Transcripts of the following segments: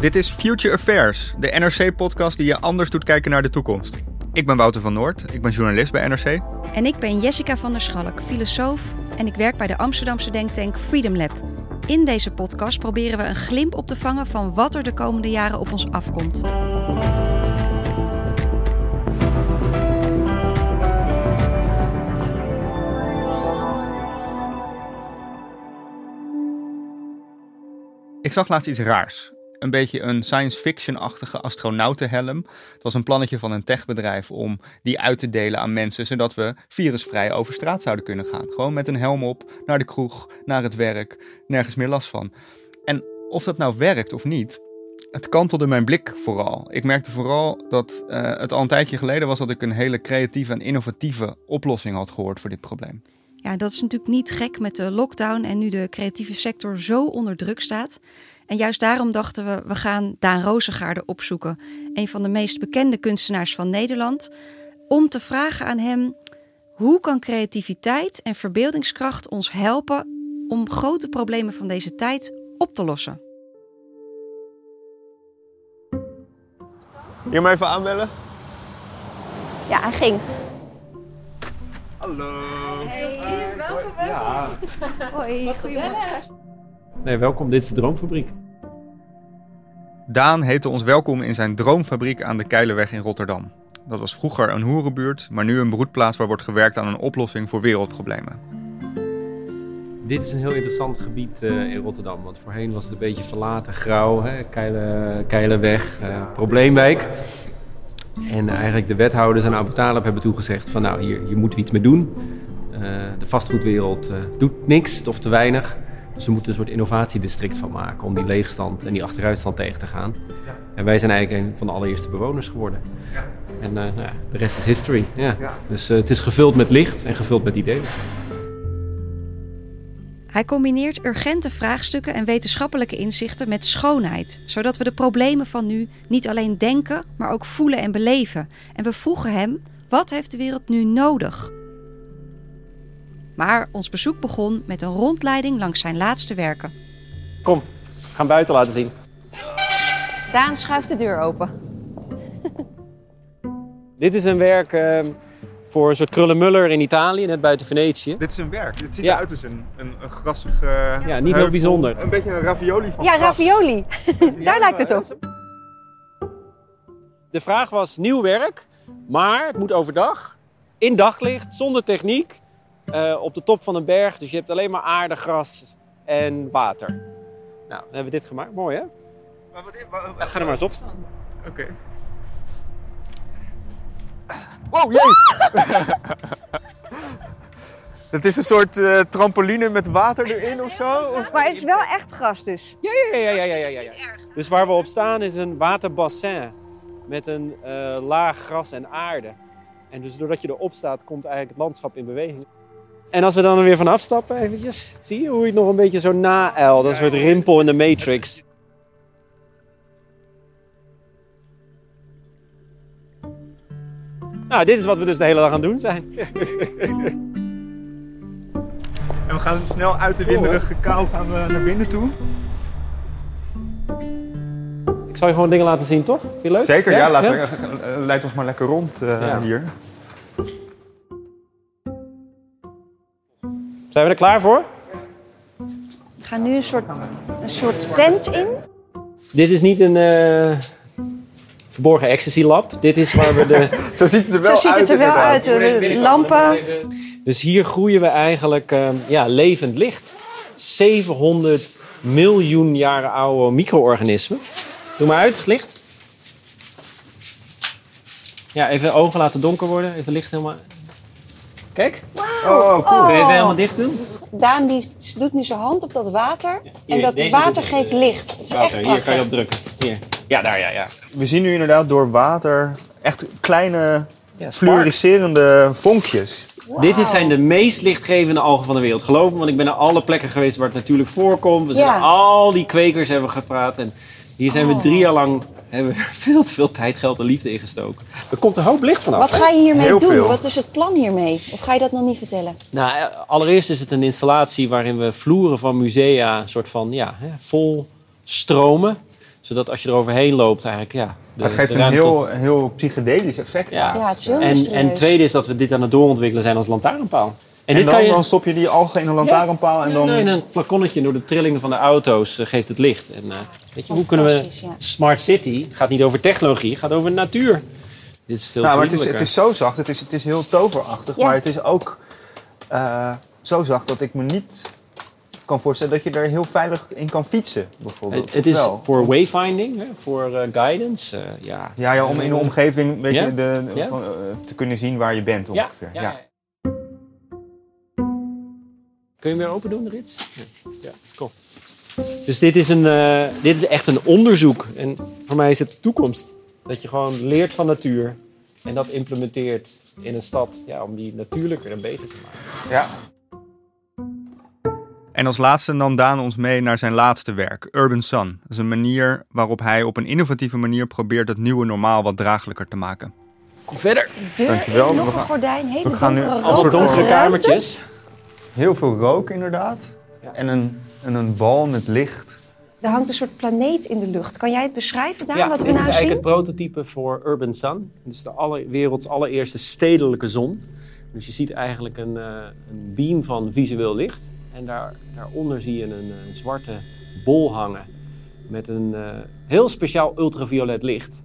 Dit is Future Affairs, de NRC-podcast die je anders doet kijken naar de toekomst. Ik ben Wouter van Noord, ik ben journalist bij NRC. En ik ben Jessica van der Schalk, filosoof en ik werk bij de Amsterdamse denktank Freedom Lab. In deze podcast proberen we een glimp op te vangen van wat er de komende jaren op ons afkomt. Ik zag laatst iets raars. Een beetje een science fiction-achtige astronautenhelm. Het was een plannetje van een techbedrijf om die uit te delen aan mensen, zodat we virusvrij over straat zouden kunnen gaan. Gewoon met een helm op, naar de kroeg, naar het werk, nergens meer last van. En of dat nou werkt of niet, het kantelde mijn blik vooral. Ik merkte vooral dat uh, het al een tijdje geleden was dat ik een hele creatieve en innovatieve oplossing had gehoord voor dit probleem. Ja, dat is natuurlijk niet gek met de lockdown en nu de creatieve sector zo onder druk staat. En juist daarom dachten we, we gaan Daan Rozengaarde opzoeken. Een van de meest bekende kunstenaars van Nederland. Om te vragen aan hem, hoe kan creativiteit en verbeeldingskracht ons helpen om grote problemen van deze tijd op te lossen? Hier maar even aanbellen. Ja, hij ging. Hallo. Hey, welkom. Ja. Hoi, goedemorgen. Nee, welkom. Dit is de Droomfabriek. Daan heette ons welkom in zijn droomfabriek aan de Keilerweg in Rotterdam. Dat was vroeger een hoerenbuurt, maar nu een broedplaats waar wordt gewerkt aan een oplossing voor wereldproblemen. Dit is een heel interessant gebied uh, in Rotterdam, want voorheen was het een beetje verlaten, grauw, hè? Keile, Keilerweg, uh, probleemwijk. En eigenlijk de wethouders en Abu Talib hebben toegezegd van nou, hier, hier moeten we iets mee doen. Uh, de vastgoedwereld doet niks of te weinig. Dus we moeten een soort innovatiedistrict van maken om die leegstand en die achteruitstand tegen te gaan. Ja. En wij zijn eigenlijk een van de allereerste bewoners geworden. Ja. En uh, nou ja, de rest is history. Ja. Dus uh, het is gevuld met licht en gevuld met ideeën. Hij combineert urgente vraagstukken en wetenschappelijke inzichten met schoonheid, zodat we de problemen van nu niet alleen denken, maar ook voelen en beleven. En we vroegen hem: wat heeft de wereld nu nodig? Maar ons bezoek begon met een rondleiding langs zijn laatste werken. Kom, we gaan buiten laten zien. Daan schuift de deur open. Dit is een werk uh, voor een soort krullenmuller in Italië, net buiten Venetië. Dit is een werk. Dit ziet eruit als een, een, een grassig. Uh, ja, niet heel bijzonder. Een beetje een ravioli van Ja, gras. ravioli. Daar lijkt het op. De vraag was nieuw werk, maar het moet overdag, in daglicht, zonder techniek. Uh, op de top van een berg, dus je hebt alleen maar aarde, gras en water. Nou, dan hebben we dit gemaakt. Mooi, hè? Maar wat, wat, Ja, ga er maar eens op staan. Oké. Wow, jee! Het is een soort uh, trampoline met water erin of zo? Maar het is wel echt gras dus. Ja, ja, ja, ja, ja, ja, ja. Dus waar we op staan is een waterbassin met een uh, laag gras en aarde. En dus doordat je erop staat, komt eigenlijk het landschap in beweging. En als we dan er weer van afstappen, eventjes, zie je hoe je het nog een beetje zo na-el, dat soort rimpel in de matrix. Nou, dit is wat we dus de hele dag aan het doen zijn. En we gaan snel uit de winderige kou gaan we naar binnen toe. Ik zal je gewoon dingen laten zien, toch? Vind je leuk? Zeker, ja. ja, laat, ja? leid ons maar lekker rond uh, ja. hier. Zijn we er klaar voor? gaan nu een soort, een soort tent in. Dit is niet een eh, verborgen ecstasy lab. Dit is waar we de... Zo ziet het er wel Zo ziet uit. het er wel uit. De lampen. Dus hier groeien we eigenlijk eh, ja, levend licht. 700 miljoen jaren oude micro-organismen. Doe maar uit, licht. Ja, even ogen laten donker worden. Even licht helemaal... Kijk, Oh, cool. kun je even helemaal dicht doen? Daan die doet nu zijn hand op dat water. Hier, en dat water geeft licht. Het is echt Hier prachtig. kan je op drukken. Hier. Ja, daar, ja, ja. We zien nu inderdaad door water echt kleine ja fluoriserende vonkjes. Dit is- zijn de meest lichtgevende algen van de wereld. Geloof me, want ik ben naar alle plekken geweest waar het natuurlijk voorkomt. We zijn Ja. al die kwekers hebben gepraat. En hier zijn we Oh. drie jaar lang hebben we er veel te veel tijd, geld en liefde in gestoken. Er komt een hoop licht vanaf. Wat ga je hiermee Heel doen? veel. Wat is het plan hiermee? Of ga je dat nog niet vertellen? Nou, eh, allereerst is het een installatie waarin we vloeren van musea soort van ja, hè, vol stromen. Zodat als je er overheen loopt eigenlijk ja... De, het geeft de een heel, tot- heel psychedelisch effect. Ja. Ja, het is heel en, mysterieus. en tweede is dat we dit aan het doorontwikkelen zijn als lantaarnpaal. En, dit dan, kan je... dan stop je die algen in een lantaarnpaal en dan... Nee, een flaconnetje door de trillingen van de auto's eh, geeft het licht. En, eh, weet je, hoe kunnen we... Ja. Smart City gaat niet over technologie, gaat over natuur. Dit is veel Nou, maar het is, het is zo zacht, het is, het is heel toverachtig, Ja. maar het is ook eh, zo zacht dat ik me niet kan voorstellen dat je er heel veilig in kan fietsen, bijvoorbeeld. Het, is voor wayfinding, voor eh, guidance. eh, ja. Ja, ja, om in de omgeving weet Ja? je, de, Ja? van, te kunnen zien waar je bent ongeveer. ja, Ja, ja. Kun je hem weer open doen, de rits? Ja, ja kom. Dus dit is, een, eh, dit is echt een onderzoek. En voor mij is het de toekomst. Dat je gewoon leert van natuur. En dat implementeert in een stad ja, om die natuurlijker en beter te maken. Ja. En als laatste nam Daan ons mee naar zijn laatste werk, Urban Sun. Dat is een manier waarop hij op een innovatieve manier probeert het nieuwe normaal wat draaglijker te maken. Kom verder. Deur Dankjewel. nog We een gaan- gordijn, hele we gaan nu donkere als donkere kamertjes. Heel veel rook inderdaad. Ja. En, een, en een bal met licht. Er hangt een soort planeet in de lucht. Kan jij het beschrijven, Daan, Ja, wat dit we is nou eigenlijk zien? het prototype voor Urban Sun. Dus de alle, werelds allereerste stedelijke zon. Dus je ziet eigenlijk een, eh, een beam van visueel licht. En daar, daaronder zie je een, eh, zwarte bol hangen met een eh, heel speciaal ultraviolet licht.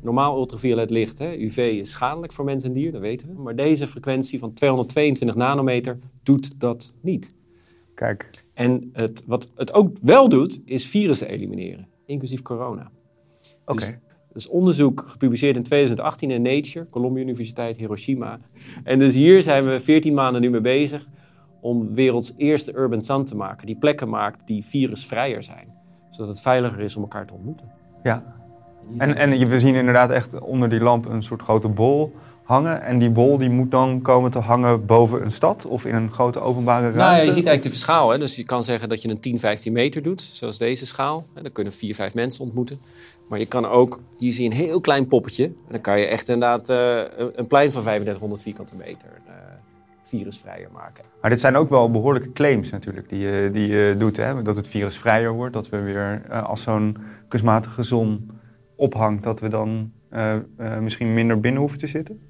Normaal ultraviolet licht, hè, UV, is schadelijk voor mens en dier, dat weten we. Maar deze frequentie van 222 nanometer doet dat niet. Kijk. En het, wat het ook wel doet, is virussen elimineren, inclusief corona. Oké. Dus, dat is onderzoek gepubliceerd in 2018 in Nature, Columbia Universiteit, Hiroshima. En dus hier zijn we 14 maanden nu mee bezig om werelds eerste urban sun te maken. Die plekken maakt die virusvrijer zijn. Zodat het veiliger is om elkaar te ontmoeten. Ja. En, en je- we zien inderdaad echt onder die lamp een soort grote bol hangen. En die bol die moet dan komen te hangen boven een stad of in een grote openbare ruimte. Nou ja, je ziet eigenlijk de verschaal. Hè? Dus je kan zeggen dat je een 10, 15 meter doet, zoals deze schaal. En dan kunnen vier, vijf mensen ontmoeten. Maar je kan ook, hier zie je een heel klein poppetje. En dan kan je echt inderdaad eh, een- plein van 3500 vierkante meter eh, virusvrijer maken. Maar dit zijn ook wel behoorlijke claims natuurlijk die je, die je doet. Hè? Dat het virus vrijer wordt. Dat we weer eh, als zo'n kunstmatige zon ophangt, dat we dan misschien minder binnen hoeven te zitten.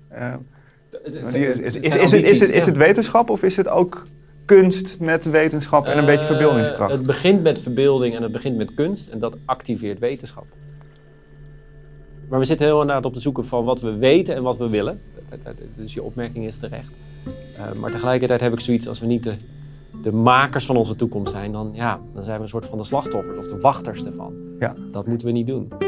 Is, het, wetenschap of is het ook kunst met wetenschap en een beetje verbeeldingskracht? Eh, Het begint met verbeelding en het begint met kunst. En dat activeert wetenschap. Maar we zitten heel inderdaad op de zoeken van wat we weten en wat we willen. Dus je opmerking is terecht. Eh, maar tegelijkertijd heb ik zoiets als we niet de, de makers van onze toekomst zijn, dan, ja, dan zijn we een soort van de slachtoffers of de wachters ervan. Ja. Dat moeten we niet doen.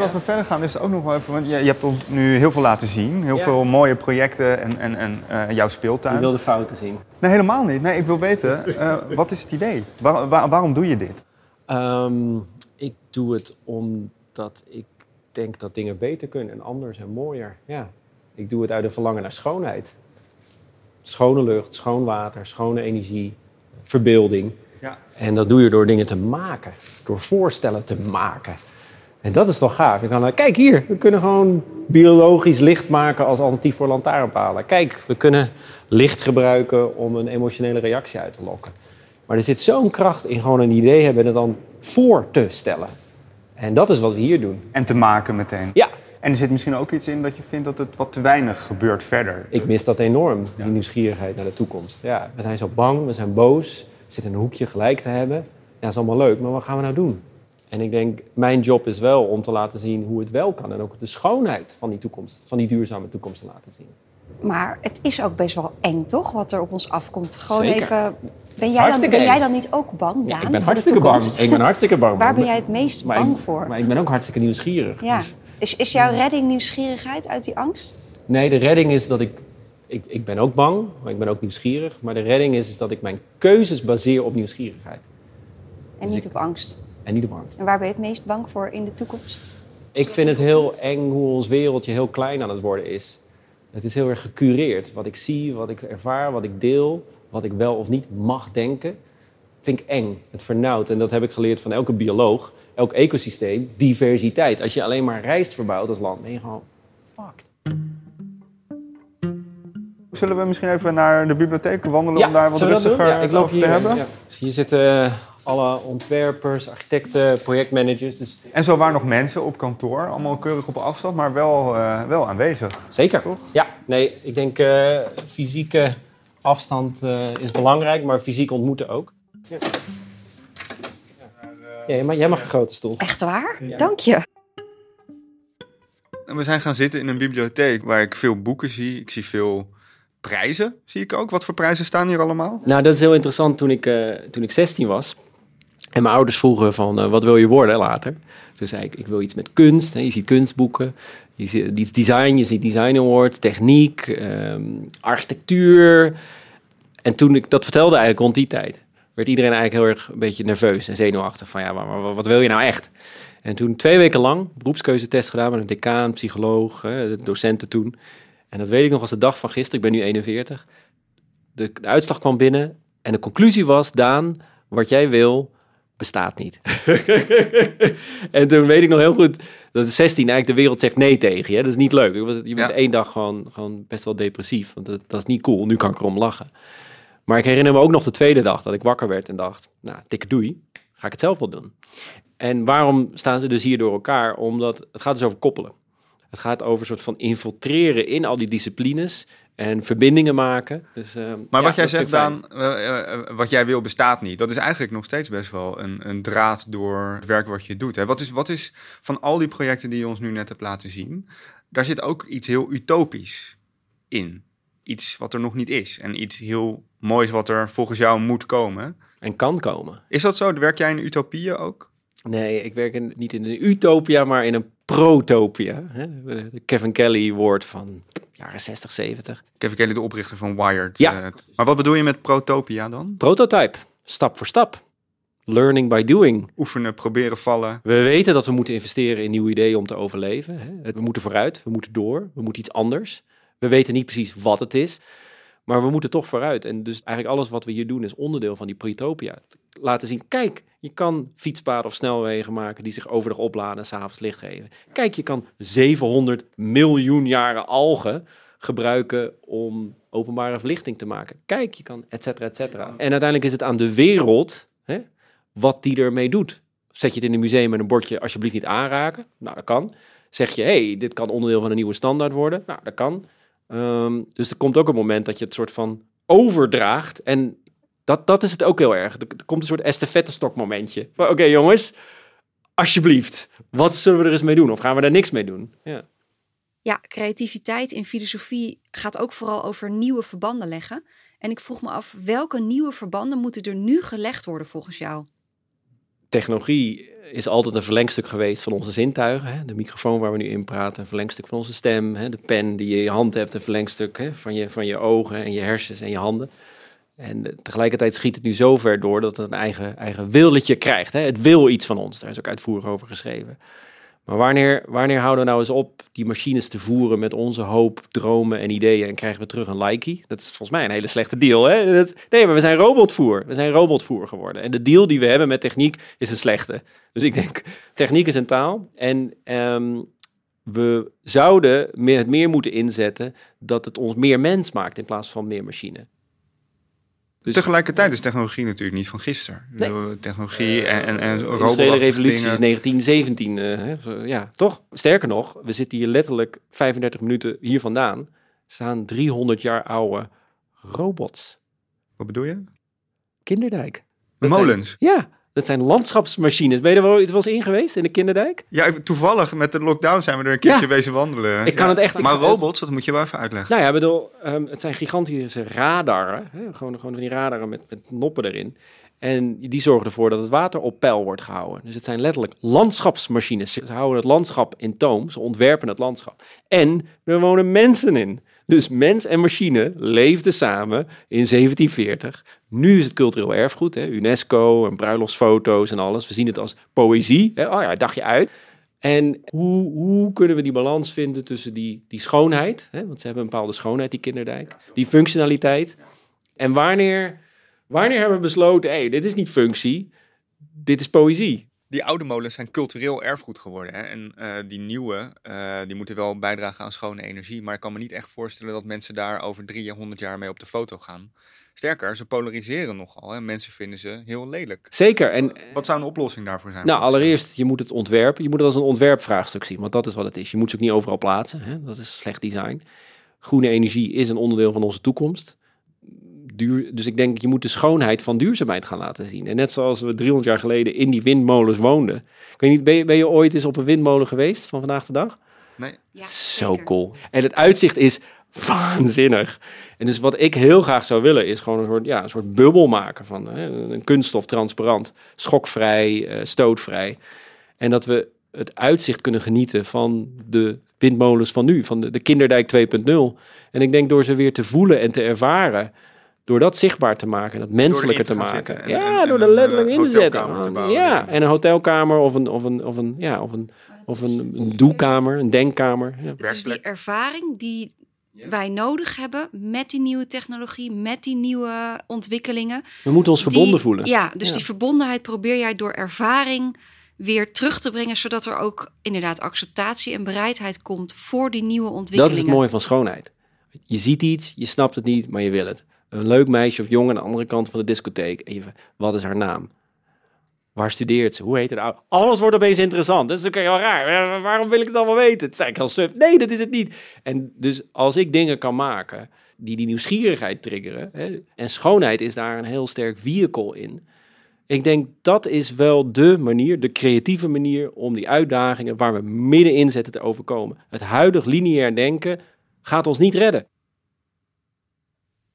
Voordat we verder gaan is het ook nog wel even, want je, je hebt ons nu heel veel laten zien. Heel veel mooie projecten en, en, en eh, jouw Je speeltuin. wil de fouten zien. Nee, helemaal niet. Nee, ik wil weten, eh, wat is het idee? Waar- waar- waarom doe je dit? Ehm, ik doe het omdat ik denk dat dingen beter kunnen en anders en mooier. Ja. Ik doe het uit een verlangen naar schoonheid. Schone lucht, schoon water, schone energie, verbeelding. Ja. En dat doe je door dingen te maken, door voorstellen te maken. En dat is toch gaaf. Je kan, eh, kijk hier, we kunnen gewoon biologisch licht maken als alternatief voor lantaarnpalen. Kijk, we kunnen licht gebruiken om een emotionele reactie uit te lokken. Maar er zit zo'n kracht in gewoon een idee hebben en het dan voor te stellen. En dat is wat we hier doen. En te maken meteen. Ja, En er zit misschien ook iets in dat je vindt dat het wat te weinig gebeurt verder. Ik mis dat enorm, die nieuwsgierigheid naar de toekomst. Ja, we zijn zo bang, we zijn boos, we zitten in een hoekje gelijk te hebben. Ja, dat is allemaal leuk, maar wat gaan we nou doen? En ik denk, mijn job is wel om te laten zien hoe het wel kan. En ook de schoonheid van die toekomst, van die duurzame toekomst te laten zien. Maar het is ook best wel eng, toch? Wat er op ons afkomt. Gewoon Zeker. even. Ben jij, dan, ben jij dan niet ook bang? Daan, Ja, ik ben hartstikke bang. Ik ben hartstikke bang. Waar ben jij het meest Maar bang ik, voor? Maar ik ben ook hartstikke nieuwsgierig. ja. Dus- Is, is jouw redding nieuwsgierigheid uit die angst? Nee, de redding is dat ik, ik... Ik ben ook bang, maar ik ben ook nieuwsgierig. Maar de redding is, is dat ik mijn keuzes baseer op nieuwsgierigheid. En Dus niet ik- op angst. En niet op angst. En waar ben je het meest bang voor in de toekomst? Ik vind het heel eng hoe ons wereldje heel klein aan het worden is. Het is heel erg gecureerd. Wat ik zie, wat ik ervaar, wat ik deel, wat ik wel of niet mag denken, vind ik eng. Het vernauwt. En dat heb ik geleerd van elke bioloog, elk ecosysteem. Diversiteit. Als je alleen maar rijst verbouwt als land, ben je gewoon fucked. Zullen we misschien even naar de bibliotheek wandelen om daar wat rustiger Ja, ik loop over hier. te hebben? Ja. Dus hier zitten eh, alle ontwerpers, architecten, projectmanagers. Dus En zo waren nog mensen op kantoor, allemaal keurig op afstand, maar wel, eh, wel aanwezig. Zeker. Toch? Ja, nee, ik denk eh, fysieke afstand eh, is belangrijk, maar fysiek ontmoeten ook. Ja. Ja, maar jij mag een grote stoel. Echt waar? Dank je. We zijn gaan zitten in een bibliotheek waar ik veel boeken zie. Ik zie veel prijzen, zie ik ook. Wat voor prijzen staan hier allemaal? Nou, dat is heel interessant. Toen ik, eh, toen ik 16 was en mijn ouders vroegen van eh, wat wil je worden later? Toen zei ik, ik wil iets met kunst. Hè. Je ziet kunstboeken, je ziet iets design, je ziet design awards, techniek, ehm, architectuur. En toen ik dat vertelde eigenlijk rond die tijd, werd iedereen eigenlijk heel erg een beetje nerveus en zenuwachtig. Van ja, maar, wat wil je nou echt? En toen twee weken lang beroepskeuzetest gedaan met een decaan, psycholoog, docenten toen. En dat weet ik nog als de dag van gisteren, ik ben nu 41. De, de uitslag kwam binnen en de conclusie was, Daan, wat jij wil, bestaat niet. en toen weet ik nog heel goed dat de 16 eigenlijk de wereld zegt nee tegen je. Dat is niet leuk. Ik was, je bent Ja. één dag gewoon, gewoon best wel depressief, want dat, dat is niet cool. Nu kan ik erom lachen. Maar ik herinner me ook nog de tweede dag dat ik wakker werd en dacht, nou, dikke doei, ga ik het zelf wel doen. En waarom staan ze dus hier door elkaar? Omdat het gaat dus over koppelen. Het gaat over een soort van infiltreren in al die disciplines en verbindingen maken. Dus, eh, Maar ja, wat jij zegt. Daan, eh, eh, wat jij wil bestaat niet. Dat is eigenlijk nog steeds best wel een, een draad door het werk wat je doet. Hè? Wat, is, wat is van al die projecten die je ons nu net hebt laten zien, daar zit ook iets heel utopisch in. Iets wat er nog niet is. En iets heel moois wat er volgens jou moet komen. En kan komen. Is dat zo? Werk jij in utopieën ook? Nee, ik werk in- niet in een utopia, maar in een protopia. Hè? Kevin Kelly woord van jaren 60, 70. Kevin Kelly, de oprichter van Wired. Ja. eh, maar wat bedoel je met protopia dan? Prototype, stap voor stap. Learning by doing. Oefenen, proberen, vallen. We weten dat we moeten investeren in nieuwe ideeën om te overleven. Hè? We moeten vooruit, we moeten door, we moeten iets anders. We weten niet precies wat het is, maar we moeten toch vooruit. En dus eigenlijk alles wat we hier doen is onderdeel van die protopia. Laten zien, kijk, je kan fietspaden of snelwegen maken die zich overdag opladen en s'avonds licht geven. Kijk, je kan 700 miljoen jaren algen gebruiken om openbare verlichting te maken. Kijk, je kan et cetera, et cetera. En uiteindelijk is het aan de wereld hè, wat die ermee doet. Zet je het in een museum met een bordje alsjeblieft niet aanraken? Nou, dat kan. Zeg je, hey, dit kan onderdeel van een nieuwe standaard worden? Nou, dat kan. Ehm, dus er komt ook een moment dat je het soort van overdraagt. En dat, dat is het ook heel erg. Er, er komt een soort estafettestok momentje. Oké jongens, alsjeblieft. Wat zullen we er eens mee doen? Of gaan we daar niks mee doen? Ja. Ja, creativiteit in filosofie gaat ook vooral over nieuwe verbanden leggen. En ik vroeg me af, welke nieuwe verbanden moeten er nu gelegd worden volgens jou? technologie is altijd een verlengstuk geweest van onze zintuigen. Hè? De microfoon waar we nu in praten, een verlengstuk van onze stem. Hè? De pen die je in je hand hebt, een verlengstuk hè? Van, je, van je ogen en je hersens en je handen. En eh, tegelijkertijd schiet het nu zo ver door dat het een eigen, eigen willetje krijgt. Hè? Het wil iets van ons. Daar is ook uitvoerig over geschreven. Maar wanneer, wanneer houden we nou eens op die machines te voeren met onze hoop, dromen en ideeën en krijgen we terug een likey? Dat is volgens mij een hele slechte deal. Hè? Nee, maar we zijn robotvoer. We zijn robotvoer geworden. En de deal die we hebben met techniek is een slechte. Dus ik denk, techniek is een taal. En ehm, we zouden het meer moeten inzetten dat het ons meer mens maakt in plaats van meer machine. Dus Tegelijkertijd is technologie natuurlijk niet van gisteren. Technologie en, en, en de industriële revolutie dingen. is 1917. eh, hè, ja, toch? Sterker nog, we zitten hier letterlijk 35 minuten hier vandaan. Staan 300 jaar oude robots. Wat bedoel je? Kinderdijk. Dat zijn- Molens. ja, dat zijn landschapsmachines. Ben je er wel, het eens in geweest in de Kinderdijk? Ja, toevallig met de lockdown zijn we er een keertje Ja. wezen wandelen. Ik kan Ja. het echt- Maar robots, dat moet je wel even uitleggen. Nou ja, ik bedoel, ehm, het zijn gigantische radarren. Hè? Gewoon, gewoon van die radarren met, met noppen erin. En die zorgen ervoor dat het water op peil wordt gehouden. Dus het zijn letterlijk landschapsmachines. Ze houden het landschap in toom. Ze ontwerpen het landschap. En er wonen mensen in. Dus mens en machine leefden samen in 1740. Nu is het cultureel erfgoed. Hè? UNESCO en bruiloftsfoto's en alles. We zien het als poëzie. Hè? Oh ja, dagje uit. En hoe, hoe kunnen we die balans vinden tussen die, die schoonheid, hè, want ze hebben een bepaalde schoonheid, die kinderdijk, die functionaliteit. En wanneer, wanneer hebben we besloten, hé, hey, dit is niet functie, dit is poëzie. Die oude molens zijn cultureel erfgoed geworden. Hè? En eh, die nieuwe, eh, die moeten wel bijdragen aan schone energie. Maar ik kan me niet echt voorstellen dat mensen daar over 300 jaar mee op de foto gaan. Sterker, ze polariseren nogal. En mensen vinden ze heel lelijk. Zeker. En Wat zou een oplossing daarvoor zijn? nou, allereerst, je moet het ontwerpen. Je moet het als een ontwerpvraagstuk zien, want dat is wat het is. Je moet ze ook niet overal plaatsen. Hè? Dat is slecht design. Groene energie is een onderdeel van onze toekomst. Duur, dus ik denk, je moet de schoonheid van duurzaamheid gaan laten zien. En net zoals we 300 jaar geleden in die windmolens woonden. Ik weet niet, ben je, ben je ooit eens op een windmolen geweest van vandaag de dag? Nee. Ja, Zo zeker. cool. En het uitzicht is waanzinnig. En dus wat ik heel graag zou willen is gewoon een soort, ja, een soort bubbel maken van hè, een kunststof transparant, schokvrij, eh, stootvrij. En dat we het uitzicht kunnen genieten van de windmolens van nu, van de, de Kinderdijk 2.0. En ik denk door ze weer te voelen en te ervaren, door dat zichtbaar te maken, dat menselijker te maken. en- ja, en- door er een, letterlijk eh, in te zetten. bouwen. ja, en een hotelkamer of een, of een, of een, ja, of een, of een, een doelkamer, een denkkamer. Ja. Het is die ervaring die wij nodig hebben met die nieuwe technologie, met die nieuwe ontwikkelingen. We moeten ons Die- verbonden voelen. Ja, dus Ja. die verbondenheid probeer jij door ervaring weer terug te brengen, zodat er ook inderdaad acceptatie en bereidheid komt voor die nieuwe Dat ontwikkelingen. is het mooie van schoonheid. Je ziet iets, je snapt het niet, maar je wil het. Een leuk meisje of jongen aan de andere kant van de discotheek. En je, wat is haar naam? Waar studeert ze? Hoe heet het? Alles wordt opeens interessant. Dat is ook heel raar. Waarom wil ik het allemaal weten? Het eigenlijk heel suf. Nee, dat is het niet. En dus als ik dingen kan maken die die nieuwsgierigheid triggeren. Hè, en schoonheid is daar een heel sterk vehicle in. Ik denk dat is wel de manier, de creatieve manier om die uitdagingen waar we middenin zitten te overkomen. Het huidig lineair denken gaat ons niet redden.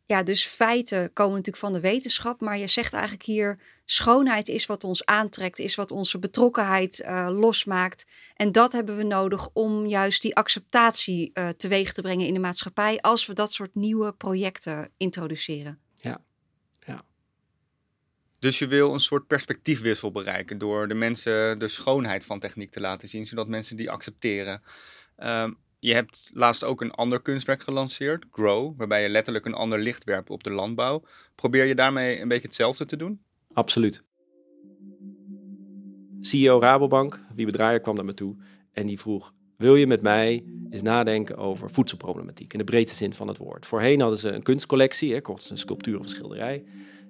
Ja, dus feiten komen natuurlijk van de wetenschap, maar je zegt eigenlijk hier: schoonheid is wat ons aantrekt, is wat onze betrokkenheid eh, losmaakt. En dat hebben we nodig om juist die acceptatie eh, teweeg te brengen in de maatschappij als we dat soort nieuwe projecten introduceren. Dus je wil een soort perspectiefwissel bereiken door de mensen de schoonheid van techniek te laten zien, zodat mensen die accepteren. Ehm, je hebt laatst ook een ander kunstwerk gelanceerd, Grow, waarbij je letterlijk een ander licht werpt op de landbouw. Probeer je daarmee een beetje hetzelfde te doen? Absoluut. CEO Rabobank, Wiebe Draaier, kwam naar me toe en die vroeg... wil je met mij eens nadenken over voedselproblematiek in de breedste zin van het woord? Voorheen hadden ze een kunstcollectie, hè, ze een sculptuur of schilderij.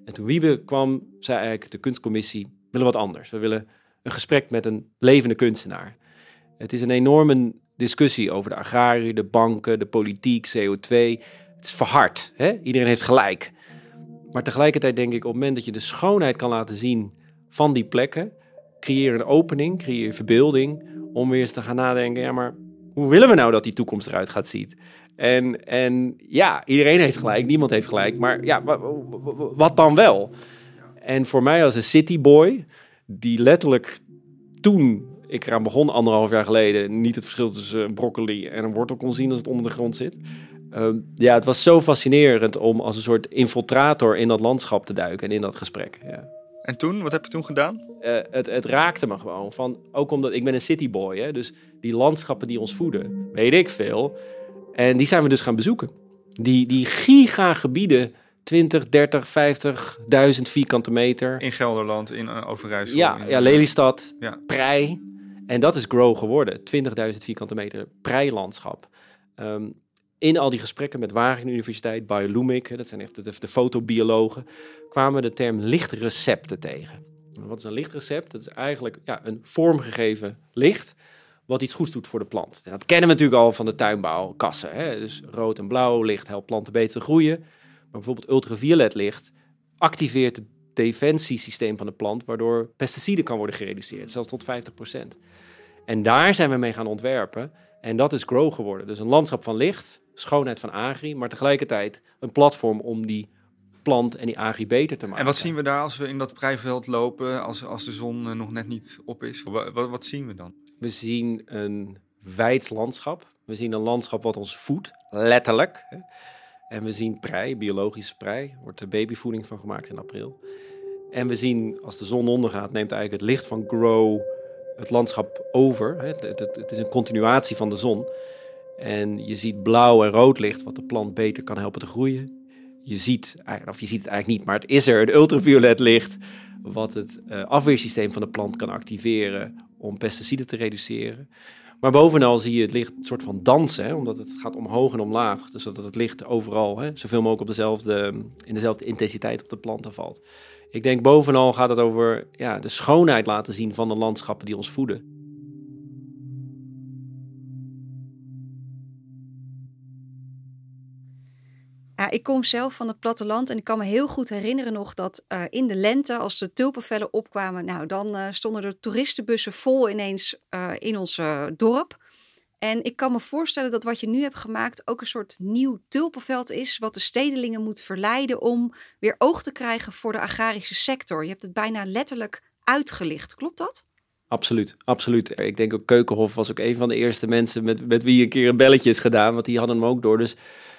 En toen Wiebe kwam, zei eigenlijk de kunstcommissie... willen wat anders. We willen een gesprek met een levende kunstenaar. Het is een enorme discussie over de agrarie, de banken, de politiek, CO2. Het is verhard. Hè? Iedereen heeft gelijk. Maar tegelijkertijd denk ik, op het moment dat je de schoonheid kan laten zien van die plekken, creëer een opening, creëer verbeelding, om weer eens te gaan nadenken, ja, maar hoe willen we nou dat die toekomst eruit gaat zien? En, en ja, iedereen heeft gelijk, niemand heeft gelijk, maar ja, wa- wa- wa- wat dan wel? En voor mij als een cityboy, die letterlijk toen ik eraan begon, anderhalf jaar geleden, niet het verschil tussen een broccoli en een wortel kon zien als het onder de grond zit. Ehm, ja, het was zo fascinerend om als een soort infiltrator in dat landschap te duiken en in dat gesprek. Ja. En toen, wat heb je toen gedaan? Eh, het, het raakte me gewoon. Van, ook omdat ik ben een cityboy, hè, dus die landschappen die ons voeden, weet ik veel. En die zijn we dus gaan bezoeken. Die, die gigagebieden, 20, 30, 50.000 vierkante meter. In Gelderland, in uh, Overijssel. Ja, in- ja, Lelystad, Ja. prei. En dat is grow geworden. 20.000 vierkante meter preilandschap. Ehm, in al die gesprekken met Wageningen Universiteit, Biolumic, dat zijn echt de, de fotobiologen, kwamen de term lichtrecepten tegen. Wat is een lichtrecept? Dat is eigenlijk ja, een vormgegeven licht wat iets goeds doet voor de plant. Dat kennen we natuurlijk al van de tuinbouwkassen. Hè? Dus rood en blauw licht helpt planten beter te groeien. Maar bijvoorbeeld ultraviolet licht activeert defensiesysteem van de plant, waardoor pesticiden kan worden gereduceerd, zelfs tot 50%. En daar zijn we mee gaan ontwerpen. En dat is Grow geworden. Dus een landschap van licht, schoonheid van agri, maar tegelijkertijd een platform om die plant en die agri beter te maken. En wat zien we daar als we in dat preiveld lopen, als, als de zon eh, nog net niet op is? Wat, wat, wat zien we dan? We zien een wijd landschap. We zien een landschap wat ons voedt, letterlijk. En we zien prei, biologische prei. Wordt er babyvoeding van gemaakt in april. En we zien, als de zon ondergaat, neemt eigenlijk het licht van Grow het landschap over. Het, het, is een continuatie van de zon. En je ziet blauw en rood licht, wat de plant beter kan helpen te groeien. Je ziet, of je ziet het eigenlijk niet, maar het is er, een ultraviolet licht, wat het uh, afweersysteem van de plant kan activeren om pesticiden te reduceren. Maar bovenal zie je het licht soort van dansen, omdat het gaat omhoog en omlaag. Dus dat het licht overal hè, zoveel mogelijk op dezelfde, in dezelfde intensiteit op de planten valt. Ik denk bovenal gaat het over ja, de schoonheid laten zien van de landschappen die ons voeden. Ik kom zelf van het platteland en ik kan me heel goed herinneren nog dat uh, in de lente, als de tulpenvellen opkwamen, nou dan uh, stonden er toeristenbussen vol ineens uh, in ons dorp. En ik kan me voorstellen dat wat je nu hebt gemaakt ook een soort nieuw tulpenveld is, wat de stedelingen moet verleiden om weer oog te krijgen voor de agrarische sector. Je hebt het bijna letterlijk uitgelicht, klopt dat? Absoluut, absoluut. Ik denk ook Keukenhof was ook een van de eerste mensen met, met wie een keer een belletje is gedaan, want die hadden hem ook door. Dus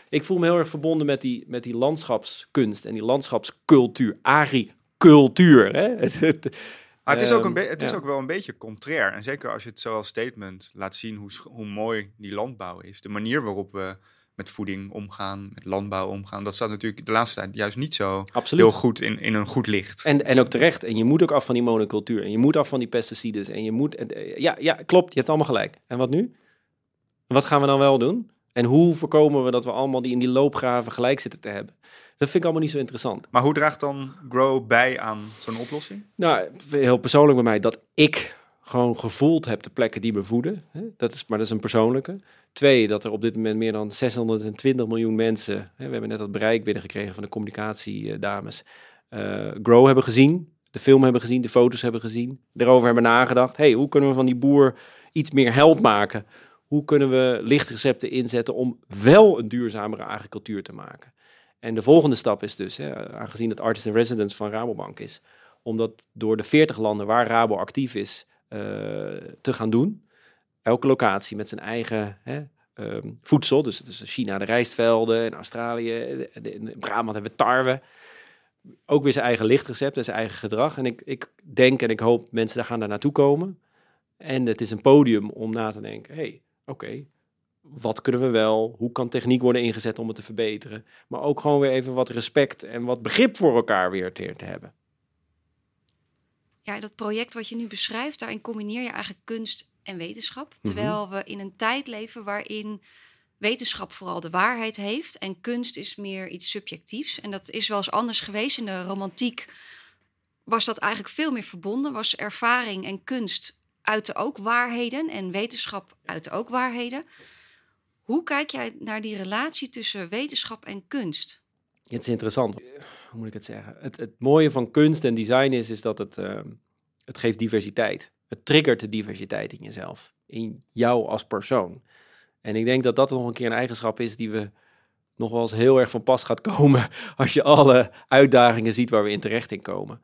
ik voel me heel erg verbonden met die, met die landschapskunst en die landschapscultuur, agricultuur. Hè? Maar het is, ook, een ehm, het is ook wel een beetje contrair. En zeker als je het zo als statement laat zien hoe, hoe mooi die landbouw is. De manier waarop we met voeding omgaan, met landbouw omgaan. Dat staat natuurlijk de laatste tijd juist niet zo heel goed in, in een goed licht. En, en ook terecht. En je moet ook af van die monocultuur. En je moet af van die pesticiden. En je moet. En, ja, ja, klopt. Je hebt allemaal gelijk. En wat nu? Wat gaan we dan wel doen? En hoe voorkomen we dat we allemaal die in die loopgraven gelijk zitten te hebben? Dat vind ik allemaal niet zo interessant. Maar hoe draagt dan Grow bij aan zo'n oplossing? Nou, heel persoonlijk bij mij dat ik gewoon gevoeld heb de plekken die me voeden. Dat is, maar dat is een persoonlijke. Twee, dat er op dit moment meer dan 620 miljoen mensen, we hebben net dat bereik binnengekregen van de communicatiedames, uh, Grow hebben gezien, de film hebben gezien, de foto's hebben gezien, erover hebben nagedacht. hey, hoe kunnen we van die boer iets meer held maken? Hoe kunnen we lichtrecepten inzetten om wel een duurzamere agricultuur te maken? En de volgende stap is dus, hè, aangezien het Artist in Residence van Rabobank is, om dat door de 40 landen waar Rabo actief is uh, te gaan doen. Elke locatie met zijn eigen hè, um, voedsel. Dus, dus China de rijstvelden, in Australië, in Brabant hebben we tarwe. Ook weer zijn eigen lichtrecept en zijn eigen gedrag. En ik, ik denk en ik hoop mensen daar gaan daar naartoe komen. En het is een podium om na te denken, hey, oké, wat kunnen we wel? Hoe kan techniek worden ingezet om het te verbeteren? Maar ook gewoon weer even wat respect en wat begrip voor elkaar weer te, te hebben. Ja, dat project wat je nu beschrijft, daarin combineer je eigenlijk kunst en wetenschap. Mhm. Terwijl we in een tijd leven waarin wetenschap vooral de waarheid heeft en kunst is meer iets subjectiefs. En dat is wel eens anders geweest. In de romantiek was dat eigenlijk veel meer verbonden, was ervaring en kunst uiten ook waarheden en wetenschap uiten ook waarheden. Hoe kijk jij naar die relatie tussen wetenschap en kunst? Het is interessant. Hoe moet ik het zeggen? Het, het mooie van kunst en design is, is dat het, uh, het geeft diversiteit. Het triggert de diversiteit in jezelf. In jou als persoon. En ik denk dat dat nog een keer een eigenschap is die we nog wel eens heel erg van pas gaat komen als je alle uitdagingen ziet waar we in terecht in komen.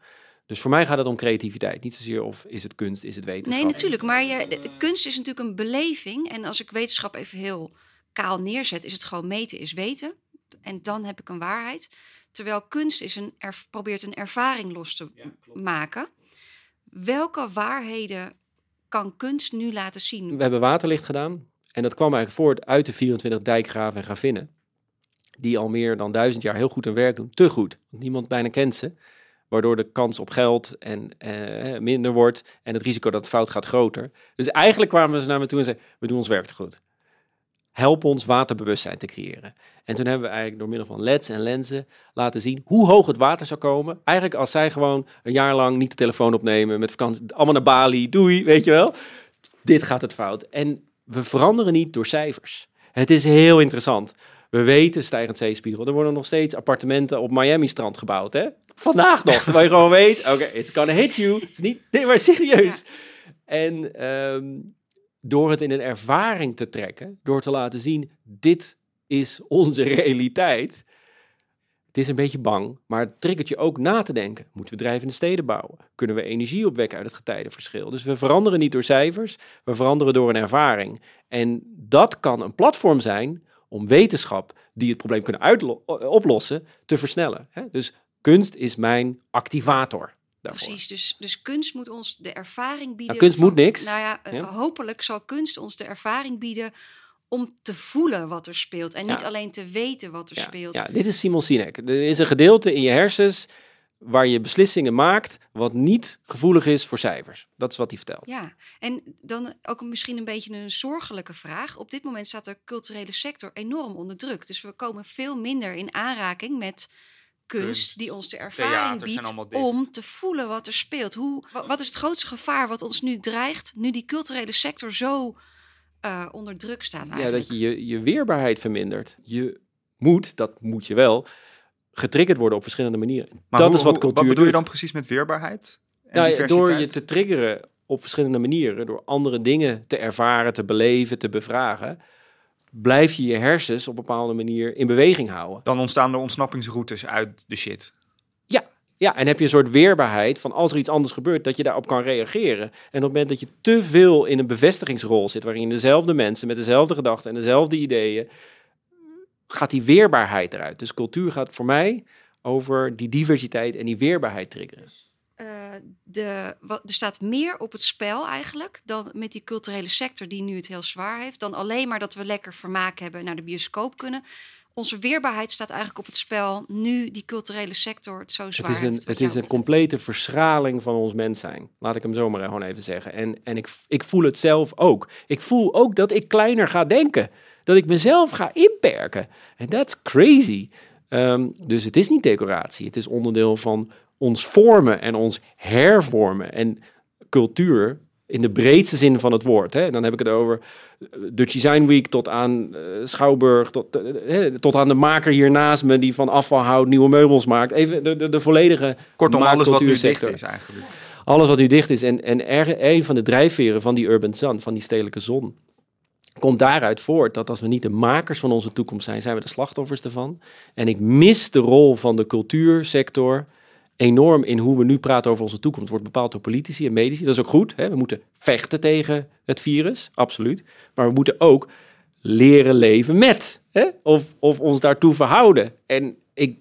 Dus voor mij gaat het om creativiteit. Niet zozeer of is het kunst, is het wetenschap. Nee, natuurlijk. Maar je, de, kunst is natuurlijk een beleving. En als ik wetenschap even heel kaal neerzet, is het gewoon meten is weten. En dan heb ik een waarheid. Terwijl kunst is een probeert een ervaring los te maken. Welke waarheden kan kunst nu laten zien? We hebben waterlicht gedaan. En dat kwam eigenlijk voort uit de 24 dijkgraven en gravinnen. Die al meer dan duizend jaar heel goed hun werk doen. Te goed. Want niemand bijna kent ze waardoor de kans op geld en, uh, minder wordt en het risico dat het fout gaat groter. Dus eigenlijk kwamen ze naar me toe en zeiden, we doen ons werk te goed. help ons waterbewustzijn te creëren. En toen hebben we eigenlijk door middel van leds en lenzen laten zien hoe hoog het water zou komen. Eigenlijk als zij gewoon een jaar lang niet de telefoon opnemen, met vakantie, allemaal naar Bali, doei, weet je wel. Dit gaat het fout. En we veranderen niet door cijfers. Het is heel interessant. We weten stijgend zeespiegel. Er worden nog steeds appartementen op Miami-strand gebouwd. Hè? Vandaag nog. Terwijl je gewoon weet, oké, okay, it's gonna hit you. Het is niet, nee, maar serieus. En ehm, door het in een ervaring te trekken, door te laten zien, dit is onze realiteit. Het is een beetje bang, maar het triggert je ook na te denken. Moeten we drijvende steden bouwen? Kunnen we energie opwekken uit het getijdenverschil? Dus we veranderen niet door cijfers, we veranderen door een ervaring. En dat kan een platform zijn om wetenschap die het probleem kunnen oplossen, te versnellen. Dus kunst is mijn activator. Daarvoor. Precies, dus, dus kunst moet ons de ervaring bieden. Nou, kunst moet niks. Nou ja, eh, hopelijk zal kunst ons de ervaring bieden om te voelen wat er speelt en niet alleen te weten wat er speelt. Ja, dit is Simon Sinek. Er is een gedeelte in je hersens waar je beslissingen maakt wat niet gevoelig is voor cijfers. Dat is wat hij vertelt. Ja, en dan ook misschien een beetje een zorgelijke vraag. Op dit moment staat de culturele sector enorm onder druk. Dus we komen veel minder in aanraking met kunst, die ons de ervaring biedt om te voelen wat er speelt. Hoe, wat is het grootste gevaar wat ons nu dreigt, nu die culturele sector zo uh, onder druk staat eigenlijk? Ja, dat je, je je weerbaarheid vermindert. Je moet, dat moet je wel, getriggerd worden op verschillende manieren. Maar dat hoe, is wat cultuur Wat bedoel je dan precies met weerbaarheid? En Nou, door je te triggeren op verschillende manieren, door andere dingen te ervaren, te beleven, te bevragen, blijf je je hersens op een bepaalde manier in beweging houden. Dan ontstaan er ontsnappingsroutes uit de shit. Ja, ja, en heb je een soort weerbaarheid van als er iets anders gebeurt, dat je daarop kan reageren. En op het moment dat je te veel in een bevestigingsrol zit, waarin dezelfde mensen met dezelfde gedachten en dezelfde ideeën, gaat die weerbaarheid eruit. Dus cultuur gaat voor mij over die diversiteit en die weerbaarheid triggeren. Uh, de, wat, er staat meer op het spel eigenlijk dan met die culturele sector die nu het heel zwaar heeft. Dan alleen maar dat we lekker vermaak hebben naar de bioscoop kunnen. Onze weerbaarheid staat eigenlijk op het spel nu die culturele sector het zo zwaar het is een, heeft. Het is een complete verschraling van ons mens zijn. Laat ik hem zo maar gewoon even zeggen. En, en ik, ik voel het zelf ook. Ik voel ook dat ik kleiner ga denken. Dat ik mezelf ga inperken. En that's crazy. Um, dus het is niet decoratie. Het is onderdeel van ons vormen en ons hervormen. En cultuur in de breedste zin van het woord. Hè. Dan heb ik het over Dutch Design Week tot aan uh, Schouwburg, tot, uh, tot aan de maker hier naast me die van afvalhout nieuwe meubels maakt. Even de, de, de volledige Kortom, alles wat nu dicht is eigenlijk. Alles wat nu dicht is. En, en er, een van de drijfveren van die urban sun, van die stedelijke zon, komt daaruit voort dat als we niet de makers van onze toekomst zijn, zijn we de slachtoffers ervan. En ik mis de rol van de cultuursector enorm in hoe we nu praten over onze toekomst. wordt bepaald door politici en medici. Dat is ook goed. Hè? We moeten vechten tegen het virus, absoluut. Maar we moeten ook leren leven met. Hè? Of, of ons daartoe verhouden. En ik,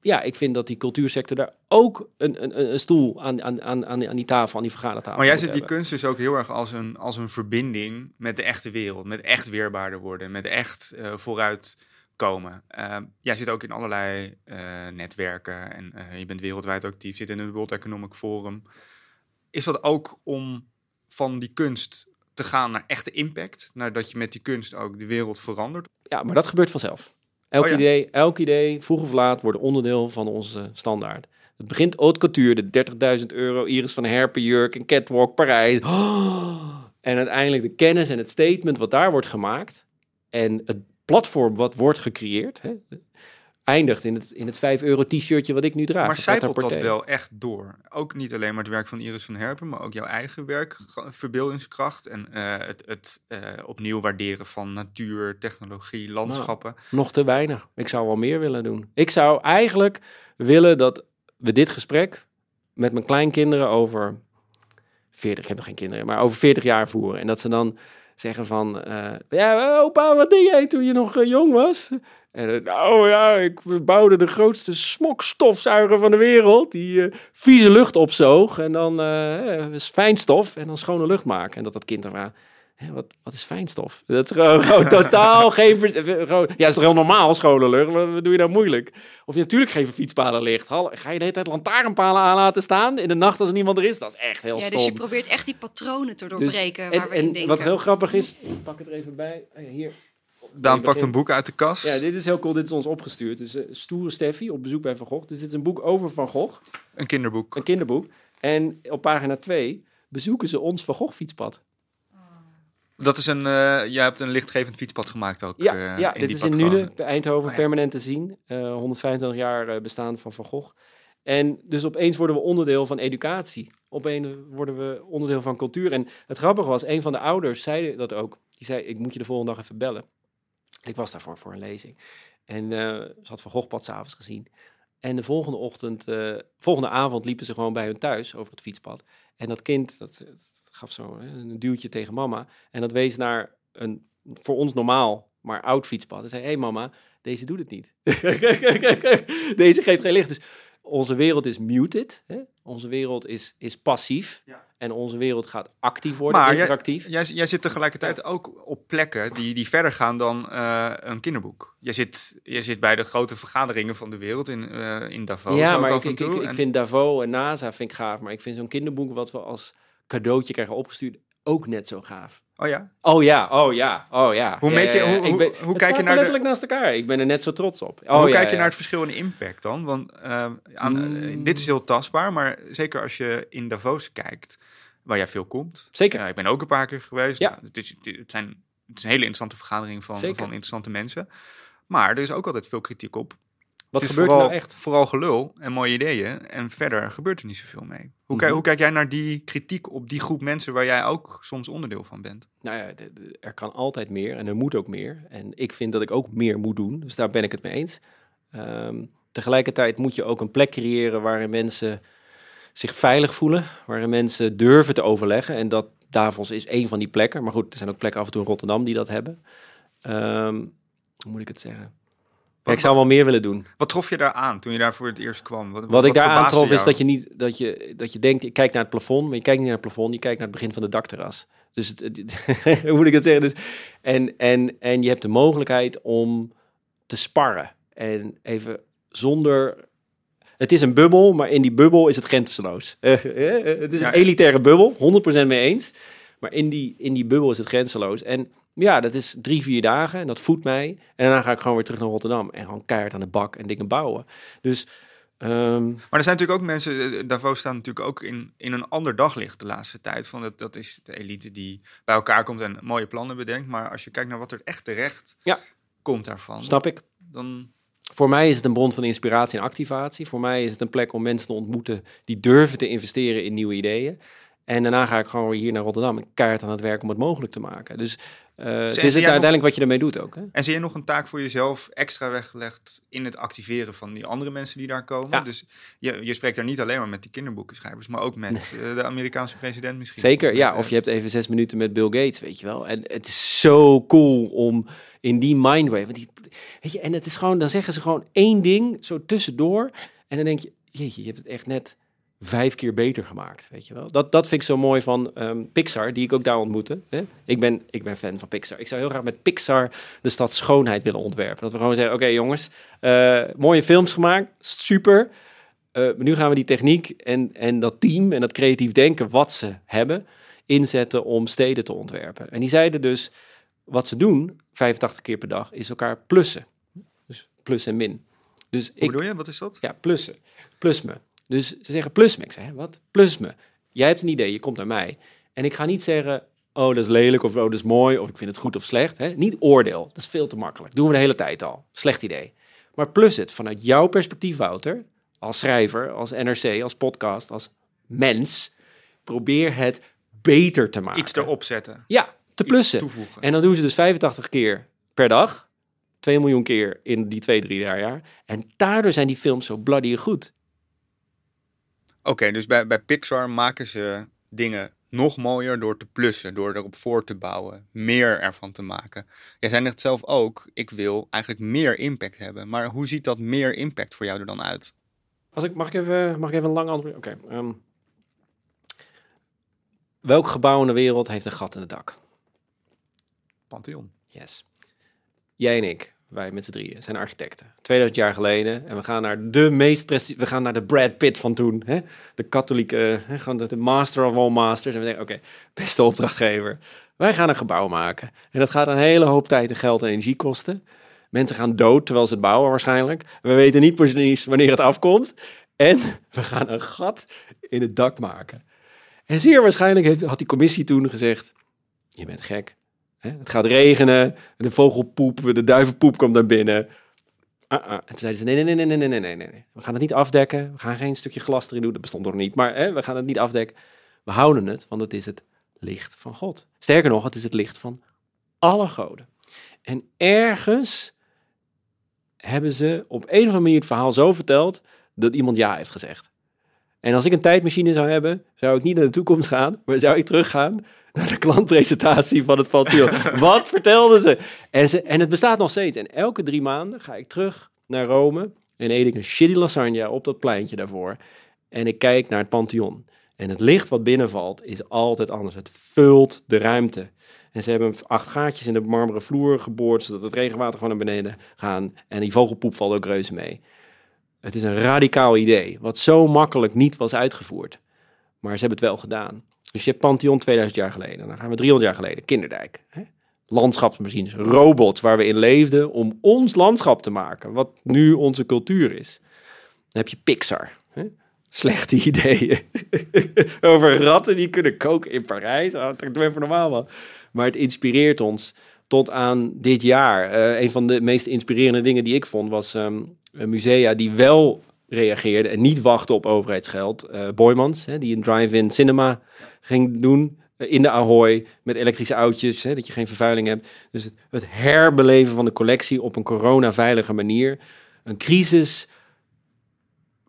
ja, ik vind dat die cultuursector daar ook een, een, een stoel aan, aan, aan, aan die tafel, aan die vergadertafel. Maar jij ziet die kunst dus ook heel erg als een, als een verbinding met de echte wereld. Met echt weerbaarder worden. Met echt uh, vooruit komen. Uh, jij zit ook in allerlei uh, netwerken en uh, je bent wereldwijd actief, zit in het World Economic Forum. Is dat ook om van die kunst te gaan naar echte impact, naar dat je met die kunst ook de wereld verandert? Ja, maar dat gebeurt vanzelf. Elk, oh ja. idee, elk idee, vroeg of laat, wordt onderdeel van onze standaard. Het begint haute couture, de 30.000 euro, Iris van Herpen, jurk, een catwalk, Parijs. Oh, en uiteindelijk de kennis en het statement wat daar wordt gemaakt en het platform wat wordt gecreëerd, hè, eindigt in het, in het 5 euro t-shirtje wat ik nu draag. Maar zijpelt dat wel echt door? Ook niet alleen maar het werk van Iris van Herpen, maar ook jouw eigen werk, verbeeldingskracht en uh, het, het uh, opnieuw waarderen van natuur, technologie, landschappen. Nou, nog te weinig. Ik zou wel meer willen doen. Ik zou eigenlijk willen dat we dit gesprek met mijn kleinkinderen over 40, ik heb nog geen kinderen, maar over 40 jaar voeren. En dat ze dan zeggen van, uh, ja, opa, wat deed jij toen je nog jong was? En uh, nou ja, ik bouwde de grootste smokstofzuiger van de wereld, die vieze lucht opzoog en dan fijnstof en dan schone lucht maken. En dat dat kind dan vraagt, wat, wat is fijnstof? Dat is gewoon, gewoon totaal geen... Gewoon, ja, is toch heel normaal, schone lucht? Wat, wat doe je nou moeilijk? Of je natuurlijk geen fietspalen licht. Ga je de hele tijd lantaarnpalen aan laten staan in de nacht als er niemand er is? Dat is echt heel ja, stom. Dus je probeert echt die patronen te doorbreken dus, waar en, we in en denken. wat heel grappig is, ik pak het er even bij. Oh ja, hier. Daan pakt een boek uit de kast. Ja, dit is heel cool. Dit is ons opgestuurd. Dus uh, Stoere Steffi op bezoek bij Van Gogh. Dus dit is een boek over Van Gogh. Een kinderboek. Een kinderboek. En op pagina 2 bezoeken ze ons Van Gogh fietspad. Dat is een, uh, jij hebt een lichtgevend fietspad gemaakt ook. Ja, uh, ja dit is in Nune, bij Eindhoven, oh, ja. permanent te zien. Uh, 125 jaar bestaan van Van Gogh. En dus opeens worden we onderdeel van educatie. Opeens worden we onderdeel van cultuur. En het grappige was, een van de ouders zei dat ook. Die zei, ik moet je de volgende dag even bellen. Ik was daarvoor voor een lezing. En ze had Van Gogh pad s'avonds gezien. En de volgende ochtend, volgende avond liepen ze gewoon bij hun thuis over het fietspad. En dat kind, dat, gaf zo een duwtje tegen mama. En dat wees naar een voor ons normaal, maar oud fietspad. En zei, hé hey mama, deze doet het niet. deze geeft geen licht. Dus onze wereld is muted. Hè? Onze wereld is, is passief. Ja. En onze wereld gaat actief worden, maar interactief. Jij, jij, jij, zit tegelijkertijd ook op plekken die, die verder gaan dan uh, een kinderboek. Jij zit, jij zit bij de grote vergaderingen van de wereld in, uh, in Davos. Ja, maar ik, ik, ik, ik, vind Davos en NASA vind ik gaaf. Maar ik vind zo'n kinderboek wat we als cadeautje krijgen opgestuurd ook net zo gaaf. Oh ja? Oh ja, oh ja, oh ja. Hoe, ja, je, hoe, hoe, ben, hoe kijk je naar letterlijk naast elkaar. Ik ben er net zo trots op. Oh, hoe kijk je naar het verschil in impact dan? Want uh, aan, mm. dit is heel tastbaar, maar zeker als je in Davos kijkt, waar jij veel komt. Zeker. Uh, ik ben ook een paar keer geweest. Ja. Het, is, het, zijn, het is een hele interessante vergadering van, van interessante mensen. Maar er is ook altijd veel kritiek op. Wat het is gebeurt vooral, er nou echt? Vooral gelul en mooie ideeën. En verder gebeurt er niet zoveel mee. Hoe, Mhm. mm -hmm. hoe kijk jij naar die kritiek op die groep mensen waar jij ook soms onderdeel van bent? Nou ja, er kan altijd meer en er moet ook meer. En ik vind dat ik ook meer moet doen. Dus daar ben ik het mee eens. Um, tegelijkertijd moet je ook een plek creëren waarin mensen zich veilig voelen. Waarin mensen durven te overleggen. En dat Davos is één van die plekken. Maar goed, er zijn ook plekken af en toe in Rotterdam die dat hebben. Um, hoe moet ik het zeggen? Ik zou wel meer willen doen. Wat trof je daar aan toen je daar voor het eerst kwam? Wat, wat, wat ik daar verbaasde aantrof is dat je niet dat je dat je denkt, ik kijk naar het plafond, maar je kijkt niet naar het plafond, je kijkt naar het begin van de dakterras. Dus het, het- hoe moet ik het zeggen? Dus, en, en, en je hebt de mogelijkheid om te sparren en even zonder. Het is een bubbel, maar in die bubbel is het grenzeloos. Het is Ja. een elitaire bubbel, 100% mee eens. Maar in die, in die bubbel is het grenzeloos. En ja, dat is drie, vier dagen en dat voedt mij. En daarna ga ik gewoon weer terug naar Rotterdam en gewoon keihard aan de bak en dingen bouwen. Dus ehm, Maar er zijn natuurlijk ook mensen, eh, Davos staat natuurlijk ook in, in een ander daglicht de laatste tijd. Van dat, dat is de elite die bij elkaar komt en mooie plannen bedenkt. Maar als je kijkt naar wat er echt terecht Ja. komt daarvan, snap ik. dan... Voor mij is het een bron van inspiratie en activatie. Voor mij is het een plek om mensen te ontmoeten die durven te investeren in nieuwe ideeën. En daarna ga ik gewoon weer hier naar Rotterdam en keihard aan het werk om het mogelijk te maken. Dus eh, het zie is het jij nog- uiteindelijk wat je ermee doet ook. Hè? En zie je nog een taak voor jezelf extra weggelegd in het activeren van die andere mensen die daar komen? Ja. Dus je, je spreekt daar niet alleen maar met die kinderboekenschrijvers, maar ook met eh, de Amerikaanse president misschien. Zeker, ja. Met, Of eh, je hebt even zes minuten met Bill Gates, weet je wel. En het is zo cool om in die mindwave... Want die, weet je, en het is gewoon, dan zeggen ze gewoon één ding zo tussendoor. En dan denk je, jeetje, je hebt het echt net vijf keer beter gemaakt, weet je wel. Dat, dat vind ik zo mooi van ehm, Pixar, die ik ook daar ontmoette. Hè? Ik, ben, ik ben fan van Pixar. Ik zou heel graag met Pixar de stad schoonheid willen ontwerpen. Dat we gewoon zeggen, oké jongens, eh, mooie films gemaakt, super. Eh, nu gaan we die techniek en, en dat team en dat creatief denken wat ze hebben, inzetten om steden te ontwerpen. En die zeiden dus, wat ze doen, 85 keer per dag, is elkaar plussen. Dus plus en min. Dus Hoe ik, bedoel je? Wat is dat? ja, plussen. Plus me. Dus ze zeggen plus me. Ik zeg, hè, wat? Plus me. Jij hebt een idee, je komt naar mij. En ik ga niet zeggen, oh, dat is lelijk of oh, dat is mooi of ik vind het goed of slecht. Hè? Niet oordeel, dat is veel te makkelijk. Doen we de hele tijd al. Slecht idee. Maar plus het vanuit jouw perspectief, Wouter, als schrijver, als NRC, als podcast, als mens, probeer het beter te maken. Iets erop zetten. Ja, te plussen. toevoegen. En dan doen ze dus 85 keer per dag. 2 miljoen keer in die twee, drie jaar. En daardoor zijn die films zo bloody goed. Oké, dus bij, bij Pixar maken ze dingen nog mooier door te plussen, door erop voor te bouwen, meer ervan te maken. Jij zei net zelf ook, ik wil eigenlijk meer impact hebben. Maar hoe ziet dat meer impact voor jou er dan uit? Als ik, mag, ik even, mag ik even een lang antwoord? Oké. ehm. welk gebouw in de wereld heeft een gat in het dak? Pantheon. Yes. Jij en ik. Wij met z'n drieën, zijn architecten. 2000 jaar geleden. En we gaan naar de meest presti- We gaan naar de Brad Pitt van toen. Hè? De katholieke, hè? gewoon de, de master of all masters. En we denken, oké, beste opdrachtgever. Wij gaan een gebouw maken. En dat gaat een hele hoop tijd en geld en energie kosten. Mensen gaan dood terwijl ze het bouwen waarschijnlijk. We weten niet precies wanneer het afkomt. En we gaan een gat in het dak maken. En zeer waarschijnlijk heeft, had die commissie toen gezegd... Je bent gek. Het gaat regenen, de vogelpoep, de duivenpoep komt naar binnen. Ah, ah. En toen zeiden ze, nee, nee, nee, nee, nee, nee, nee, We gaan het niet afdekken. We gaan geen stukje glas erin doen. Dat bestond nog niet, maar hè, we gaan het niet afdekken. We houden het, want het is het licht van God. Sterker nog, het is het licht van alle goden. En ergens hebben ze op een of andere manier het verhaal zo verteld dat iemand ja heeft gezegd. En als ik een tijdmachine zou hebben, zou ik niet naar de toekomst gaan, maar zou ik teruggaan naar de klantpresentatie van het Pantheon. Wat vertelden ze? En, ze? en het bestaat nog steeds. En elke drie maanden ga ik terug naar Rome en eet ik een shitty lasagne op dat pleintje daarvoor. En ik kijk naar het Pantheon. En het licht wat binnenvalt is altijd anders. Het vult de ruimte. En ze hebben acht gaatjes in de marmeren vloer geboord, zodat het regenwater gewoon naar beneden gaat. En die vogelpoep valt ook reuze mee. Het is een radicaal idee, wat zo makkelijk niet was uitgevoerd. Maar ze hebben het wel gedaan. Dus je hebt Pantheon 2000 jaar geleden. Dan gaan we 300 jaar geleden. Kinderdijk. Hè? Landschapsmachines. Robots waar we in leefden om ons landschap te maken. Wat nu onze cultuur is. Dan heb je Pixar. Hè? Slechte ideeën. Over ratten die kunnen koken in Parijs. Oh, dat doen we even normaal man. Maar het inspireert ons tot aan dit jaar. Uh, een van de meest inspirerende dingen die ik vond was um, musea die wel reageerden en niet wachten op overheidsgeld. Uh, Boymans, hè, die een drive-in cinema ging doen uh, in de Ahoy met elektrische autootjes, dat je geen vervuiling hebt. Dus het, het herbeleven van de collectie op een corona-veilige manier. Een crisis,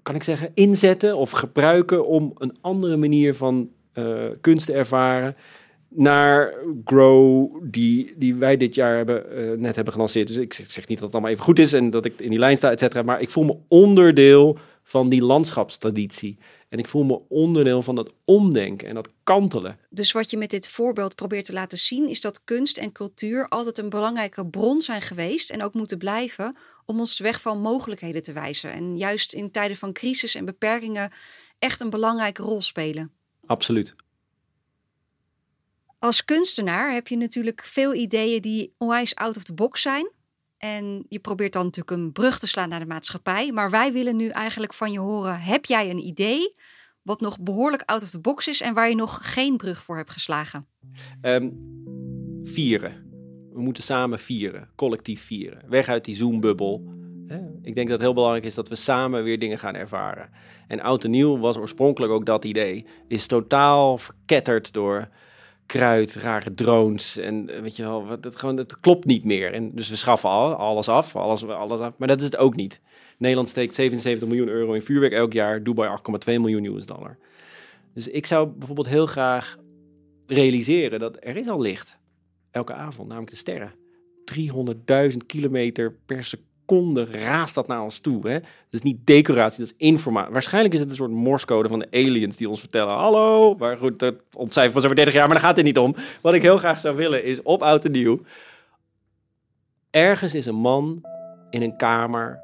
kan ik zeggen, inzetten of gebruiken om een andere manier van uh, kunst te ervaren naar Grow, die, die wij dit jaar hebben, uh, net hebben gelanceerd. Dus ik zeg, zeg, niet dat het allemaal even goed is en dat ik in die lijn sta, et cetera. Maar ik voel me onderdeel van die landschapstraditie. En ik voel me onderdeel van dat omdenken en dat kantelen. Dus wat je met dit voorbeeld probeert te laten zien, is dat kunst en cultuur altijd een belangrijke bron zijn geweest en ook moeten blijven om ons weg van mogelijkheden te wijzen. En juist in tijden van crisis en beperkingen echt een belangrijke rol spelen. Absoluut. Als kunstenaar heb je natuurlijk veel ideeën die onwijs out of the box zijn. En je probeert dan natuurlijk een brug te slaan naar de maatschappij. Maar wij willen nu eigenlijk van je horen: heb jij een idee wat nog behoorlijk out of the box is en waar je nog geen brug voor hebt geslagen? Um, vieren. We moeten samen vieren, collectief vieren. Weg uit die Zoom-bubbel. Ik denk dat het heel belangrijk is dat we samen weer dingen gaan ervaren. En oud en nieuw was oorspronkelijk ook dat idee. Is totaal verketterd door kruid, rare drones en weet je wel, het, gewoon, het klopt niet meer. En dus we schaffen al, alles af, alles, alles af, maar dat is het ook niet. Nederland steekt 77 miljoen euro in vuurwerk elk jaar, Dubai 8,2 miljoen US dollar. Dus ik zou bijvoorbeeld heel graag realiseren dat er is al licht elke avond, namelijk de sterren. 300.000 kilometer per seconde raast dat naar ons toe. Hè? Dat is niet decoratie, dat is informatie. Waarschijnlijk is het een soort morsecode van de aliens die ons vertellen: hallo. Maar goed, dat ontcijfert pas over 30 jaar, maar daar gaat het niet om. Wat ik heel graag zou willen is op oud en nieuw. Ergens is een man in een kamer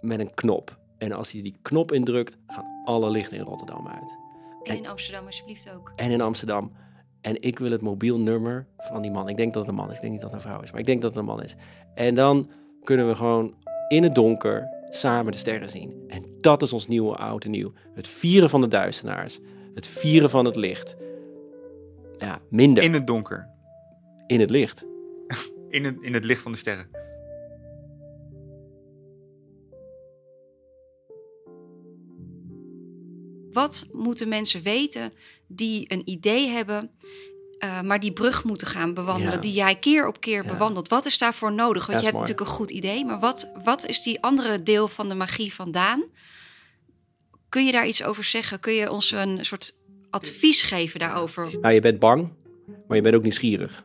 met een knop. En als hij die knop indrukt, gaan alle lichten in Rotterdam uit. En in Amsterdam alsjeblieft ook. En in Amsterdam. En ik wil het mobiel nummer van die man. Ik denk dat het een man is. Ik denk niet dat het een vrouw is. Maar ik denk dat het een man is. En dan kunnen we gewoon in het donker samen de sterren zien. En dat is ons nieuwe oud en nieuw. Het vieren van de duisternaars. Het vieren van het licht. Ja, minder. In het donker. In het licht. in, het, in het licht van de sterren. Wat moeten mensen weten die een idee hebben, uh, maar die brug moeten gaan bewandelen, ja. die jij keer op keer ja. bewandelt? Wat is daarvoor nodig? Want je hebt mooi. natuurlijk een goed idee, maar wat, wat is die andere deel van de magie vandaan? Kun je daar iets over zeggen? Kun je ons een soort advies geven daarover? Nou, je bent bang, maar je bent ook nieuwsgierig.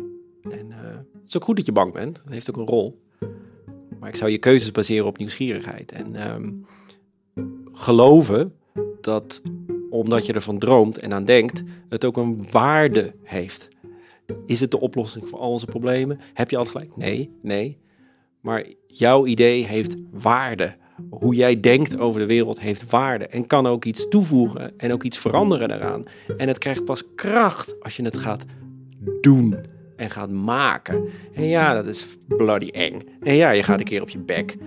En uh, het is ook goed dat je bang bent. Dat heeft ook een rol. Maar ik zou je keuzes baseren op nieuwsgierigheid. En um, geloven dat omdat je ervan droomt en aan denkt, het ook een waarde heeft. Is het de oplossing voor al onze problemen? Heb je altijd gelijk? Nee, nee. Maar jouw idee heeft waarde. Hoe jij denkt over de wereld heeft waarde en kan ook iets toevoegen en ook iets veranderen daaraan. En het krijgt pas kracht als je het gaat doen en gaat maken. En ja, dat is bloody eng. En ja, je gaat een keer op je bek.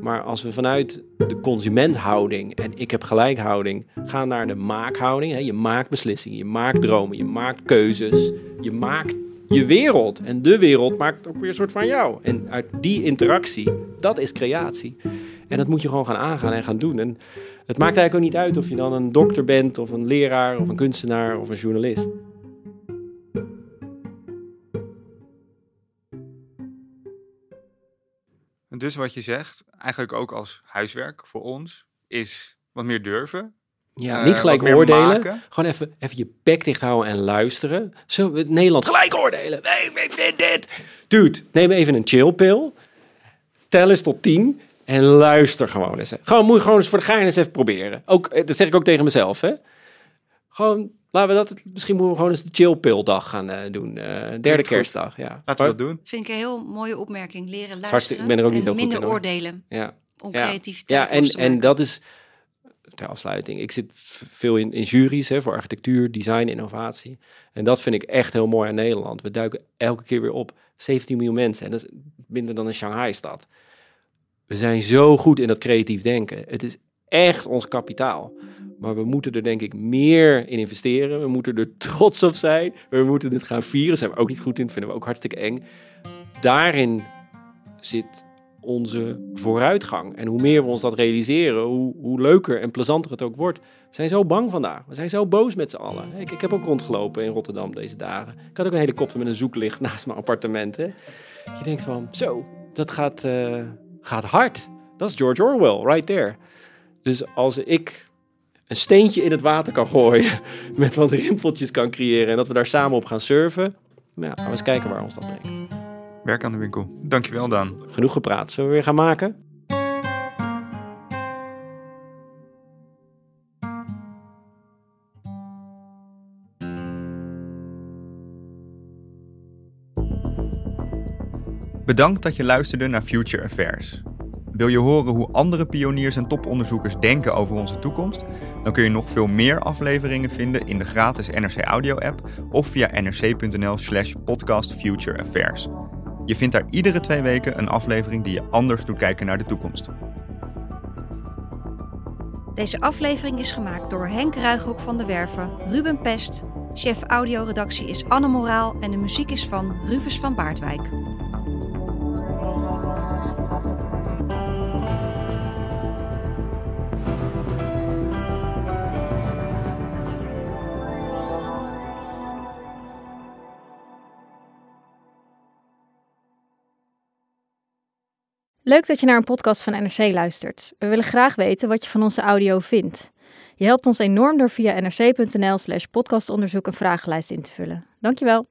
Maar als we vanuit de consumenthouding en ik heb gelijkhouding gaan naar de maakhouding. Hè, je maakt beslissingen, je maakt dromen, je maakt keuzes, je maakt je wereld. En de wereld maakt ook weer een soort van jou. En uit die interactie, dat is creatie. En dat moet je gewoon gaan aangaan en gaan doen. En het maakt eigenlijk ook niet uit of je dan een dokter bent, of een leraar, of een kunstenaar, of een journalist. Dus wat je zegt, eigenlijk ook als huiswerk voor ons, is wat meer durven. Ja, Uh, niet gelijk oordelen. maken. Gewoon even, even je bek dicht houden en luisteren. Zo, Nederland gelijk oordelen. Nee, ik vind dit. Dude, neem even een chillpil. Tel eens tot tien. En luister gewoon eens. Gewoon, moet je gewoon eens voor de gein eens even proberen. Ook, eh, dat zeg ik ook tegen mezelf, hè. Gewoon, laten we dat, misschien moeten we gewoon eens de chillpildag gaan eh, doen. eh, derde kerstdag, ja. Laten we dat doen. Vind ik een heel mooie opmerking. Leren luisteren hartstikke- ik ben er ook niet en heel goed minder in, oordelen Ja. om Ja. creativiteit Ja, en, en dat is ter afsluiting. Ik zit veel in, in juries hè, voor architectuur, design, innovatie. En dat vind ik echt heel mooi aan Nederland. We duiken elke keer weer op 17 miljoen mensen. En dat is minder dan een Shanghai-stad. We zijn zo goed in dat creatief denken. Het is echt ons kapitaal. Maar we moeten er denk ik meer in investeren. We moeten er trots op zijn. We moeten dit gaan vieren. Zijn we ook niet goed in. Vinden we ook hartstikke eng. Daarin zit onze vooruitgang. En hoe meer we ons dat realiseren, hoe, hoe leuker en plezanter het ook wordt. We zijn zo bang vandaag. We zijn zo boos met z'n allen. Ik, heb ook rondgelopen in Rotterdam deze dagen. Ik had ook een helikopter met een zoeklicht naast mijn appartement. Je denkt van, zo, dat gaat, eh, gaat hard. Dat is George Orwell, right there. Dus als ik een steentje in het water kan gooien, met wat rimpeltjes kan creëren en dat we daar samen op gaan surfen, nou, gaan we eens kijken waar ons dat brengt. Werk aan de winkel. Dankjewel Dan. Genoeg gepraat. Zullen we weer gaan maken? Bedankt dat je luisterde naar Future Affairs. Wil je horen hoe andere pioniers en toponderzoekers denken over onze toekomst? Dan kun je nog veel meer afleveringen vinden in de gratis NRC Audio app of via nrc.nl/slash podcast Future Affairs. Je vindt daar iedere twee weken een aflevering die je anders doet kijken naar de toekomst. Deze aflevering is gemaakt door Henk Ruigrok van de Werven, Ruben Pest. Chef audioredactie is Anne Moraal en de muziek is van Rufus van Baardwijk. Leuk dat je naar een podcast van NRC luistert. We willen graag weten wat je van onze audio vindt. Je helpt ons enorm door via nrc.nl slash podcastonderzoek een vragenlijst in te vullen. Dankjewel.